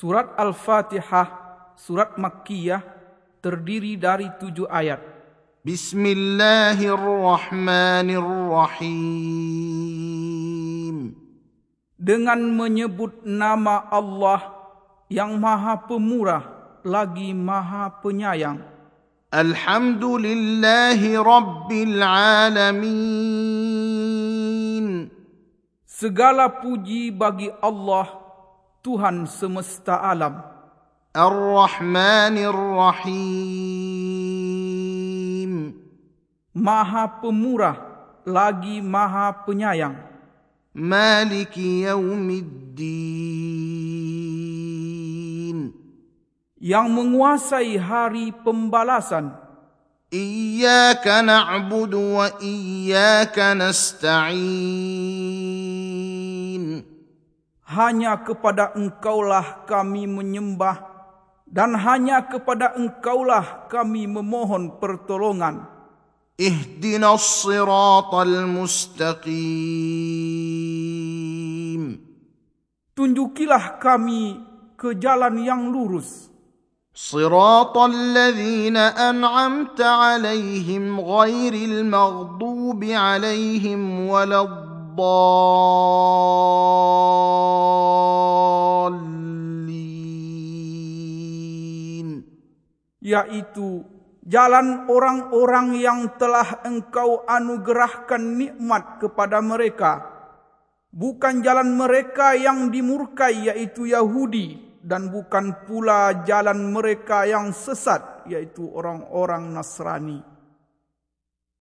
Surat Al-Fatihah, Surat Makkiyah, terdiri dari tujuh ayat. Bismillahirrahmanirrahim. Dengan menyebut nama Allah yang maha pemurah lagi maha penyayang. Alhamdulillahi Rabbil Alamin. Segala puji bagi Allah Tuhan semesta alam. Ar-Rahmanir Rahim. Maha pemurah lagi Maha penyayang. Maliki Yaumiddin. Yang menguasai hari pembalasan. Iyyaka na'budu wa iyyaka nasta'in Hanya kepada engkaulah kami menyembah dan hanya kepada engkaulah kami memohon pertolongan. اهدنا الصراط المستقيم Tunjukilah kami ke jalan yang lurus. صراط الذين أنعمت عليهم غير المغضوب عليهم ولا الضالين Yaitu jalan orang-orang yang telah engkau anugerahkan nikmat kepada mereka. Bukan jalan mereka yang dimurkai yaitu Yahudi dan bukan pula jalan mereka yang sesat yaitu orang-orang Nasrani